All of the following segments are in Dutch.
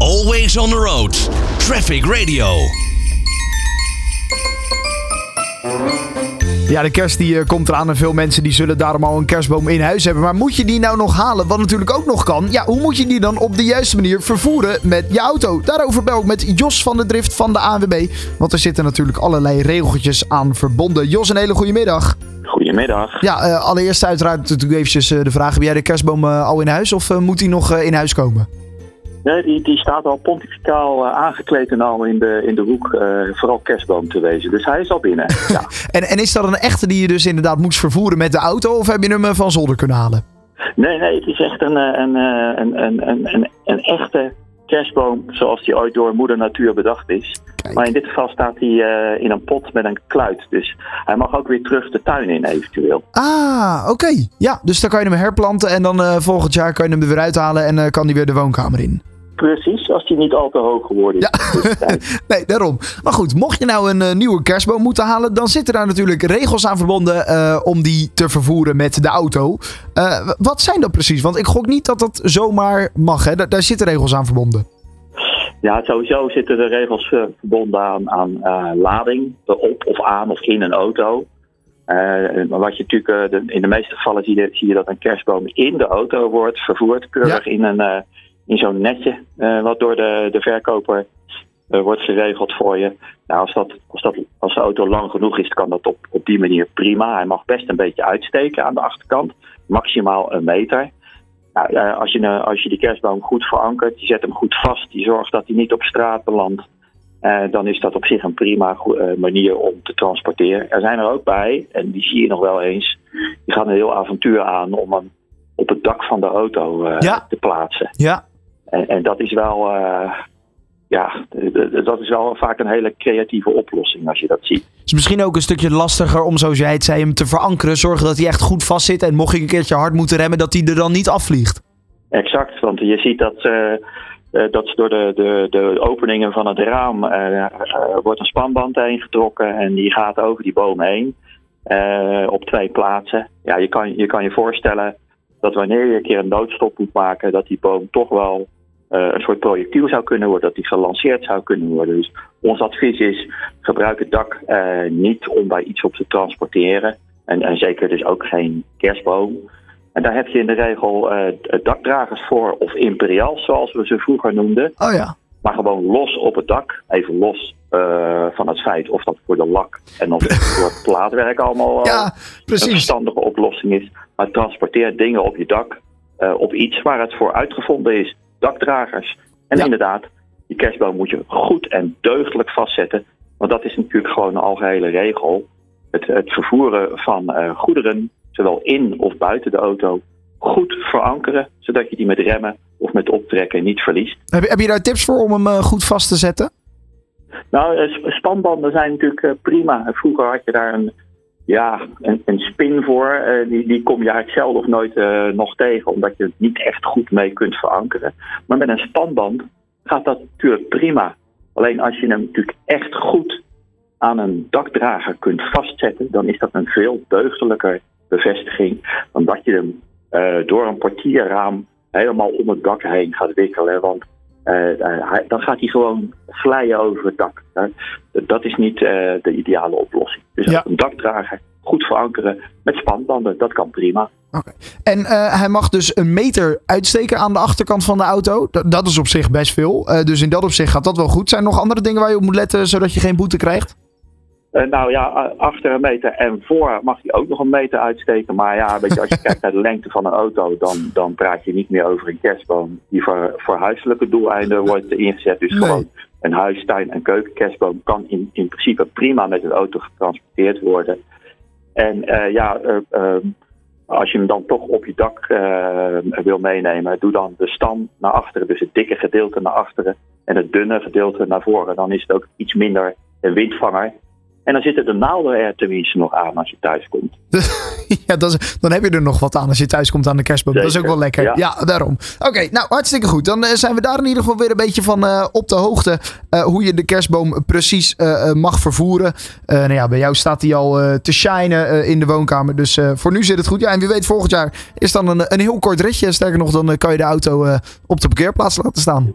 Always on the road. Traffic Radio. Ja, de kerst die eh, komt eraan en veel mensen die zullen daarom al een kerstboom in huis hebben. Maar moet je die nou nog halen, wat natuurlijk ook nog kan? Ja, hoe moet je die dan op de juiste manier vervoeren met je auto? Daarover bel ik met Jos van de Drift van de ANWB. Want er zitten natuurlijk allerlei regeltjes aan verbonden. Jos, een hele goede middag. Goedemiddag. Ja, eh, allereerst uiteraard natuurlijk eventjes eh, de vraag. Heb jij de kerstboom al in huis of moet die nog in huis komen? Nee, die, die staat al pontificaal eh, aangekleed en al in de, in de hoek, eh, vooral kerstboom te wezen. Dus hij is al binnen. ja. En, en is dat een echte die je dus inderdaad moest vervoeren met de auto? Of heb je hem eh, van zolder kunnen halen? Nee, nee, het is echt een, een, een, een, een, een, een echte kerstboom zoals die ooit door moeder natuur bedacht is. Kijk. Maar in dit geval staat hij in een pot met een kluit. Dus hij mag ook weer terug de tuin in eventueel. Ah, oké. Ja, dus dan kan je hem herplanten en dan volgend jaar kan je hem er weer uithalen en eh, kan hij weer de woonkamer in. Precies, als hij niet al te hoog geworden is. tussentijd. Nee, daarom. Maar goed, mocht je nou een eh, nieuwe kerstboom moeten halen, dan zitten daar natuurlijk regels aan verbonden eh, om die te vervoeren met de auto. Eh, wat zijn dat precies? Want ik gok niet dat dat zomaar mag, hè? Daar, daar zitten regels aan verbonden. Ja, sowieso zitten de regels verbonden aan, aan lading, op of aan of in een auto. Maar wat je natuurlijk, de- in de meeste gevallen zie je, zie je dat een kerstboom in de auto wordt vervoerd, keurig in, een, in zo'n netje, eh, wat door de, de verkoper eh, wordt geregeld voor je. Nou, als, dat, als, dat, als de auto lang genoeg is, kan dat op, op die manier prima. Hij mag best een beetje uitsteken aan de achterkant, maximaal een meter. Nou, als, je, eh, als je die kerstboom goed verankert, je zet hem goed vast, je zorgt dat hij niet op straat belandt, dan is dat op zich een prima manier om te transporteren. Er zijn er ook bij, en die zie je nog wel eens, die gaan een heel avontuur aan om hem op het dak van de auto Ja. te plaatsen. Ja, En, en dat is wel, eh, ja, dat is wel vaak een hele creatieve oplossing als je dat ziet. is misschien ook een stukje lastiger om, zoals jij het zei, hem te verankeren. Zorgen dat hij echt goed vast zit. En mocht ik een keertje hard moeten remmen, dat hij er dan niet afvliegt. Exact, want je ziet dat, eh, eh, dat door de, de, de openingen van het raam eh, wordt een spanband heen getrokken en die gaat over die boom heen op twee plaatsen. Ja, je kan, je kan je voorstellen dat wanneer je een keer een noodstop moet maken, dat die boom toch wel een soort projectiel zou kunnen worden, dat die gelanceerd zou kunnen worden. Dus ons advies is, gebruik het dak eh, niet om bij iets op te transporteren. En, en zeker dus ook geen kerstboom. En daar heb je in de regel eh, dakdragers voor, of imperials zoals we ze vroeger noemden. Oh ja. Maar gewoon los op het dak, even los eh, van het feit of dat voor de lak en of voor het plaatwerk allemaal eh, Ja, een precies. verstandige oplossing is. Maar transporteer dingen op je dak eh, op iets waar het voor uitgevonden is. Dakdragers. En Ja. inderdaad, die kerstboom moet je goed en deugdelijk vastzetten. Want dat is natuurlijk gewoon een algehele regel. Het, het vervoeren van eh, goederen, zowel in of buiten de auto, goed verankeren. Zodat je die met remmen of met optrekken niet verliest. Heb, je- heb je daar tips voor om hem eh, goed vast te zetten? Nou, eh, sp- spanbanden zijn natuurlijk prima. Vroeger had je daar een, ja, een, een spin voor. Eh, die, die kom je eigenlijk zelden of nooit eh, nog tegen, omdat je het niet echt goed mee kunt verankeren. Maar met een spanband gaat dat natuurlijk prima. Alleen als je hem natuurlijk echt goed aan een dakdrager kunt vastzetten, dan is dat een veel deugdelijker bevestiging dan dat je hem eh, door een portierraam helemaal om het dak heen gaat wikkelen. Want hij- dan gaat hij gewoon vlijen over het dak. hè. Dat is niet eh, de ideale oplossing. Dus Ja. een dakdrager goed verankeren met spanbanden, dat kan prima. En eh, hij mag dus een meter uitsteken aan de achterkant van de auto. Dat, dat is op zich best veel. Eh, dus in dat opzicht gaat dat wel goed. Zijn er nog andere dingen waar je op moet letten, zodat je geen boete krijgt? Eh, nou ja, achter een meter en voor mag hij ook nog een meter uitsteken. Maar ja, weet je, als je kijkt naar de lengte van een auto, dan, dan praat je niet meer over een kerstboom die voor, voor huiselijke doeleinden wordt ingezet. Dus Nee. gewoon een huis, tuin en keukenkerstboom kan in, in principe prima met een auto getransporteerd worden. En eh, ja, eh, ehm, als je hem dan toch op je dak wil meenemen, doe dan de stam naar achteren. Dus het dikke gedeelte naar achteren en het dunne gedeelte naar voren. Dan is het ook iets minder een windvanger. En dan zitten de naalden er tenminste nog aan als je thuis komt. ja, dat is, dan heb je er nog wat aan als je thuis komt aan de kerstboom. Dat is ook wel lekker. Ja, ja. daarom. Oké, nou hartstikke goed. Dan eh, zijn we daar in ieder geval weer een beetje van eh, op de hoogte. eh, hoe je de kerstboom precies mag vervoeren. Nou ja, bij jou staat hij al te shinen in de woonkamer. Dus voor nu zit het goed. Ja, en wie weet volgend jaar is dan een, een heel kort ritje. Sterker nog, dan kan je de auto op de parkeerplaats laten staan.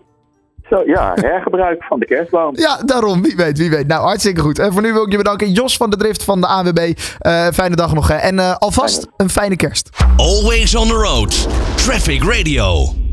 Zo, ja, hergebruik van de kerstboom. Ja, daarom. Wie weet, wie weet. Nou, hartstikke goed. En voor nu wil ik je bedanken. Jos van de Drift van de AWB. Eh, fijne dag nog. Hè. En eh, alvast een fijne kerst. Always on the road. Traffic Radio.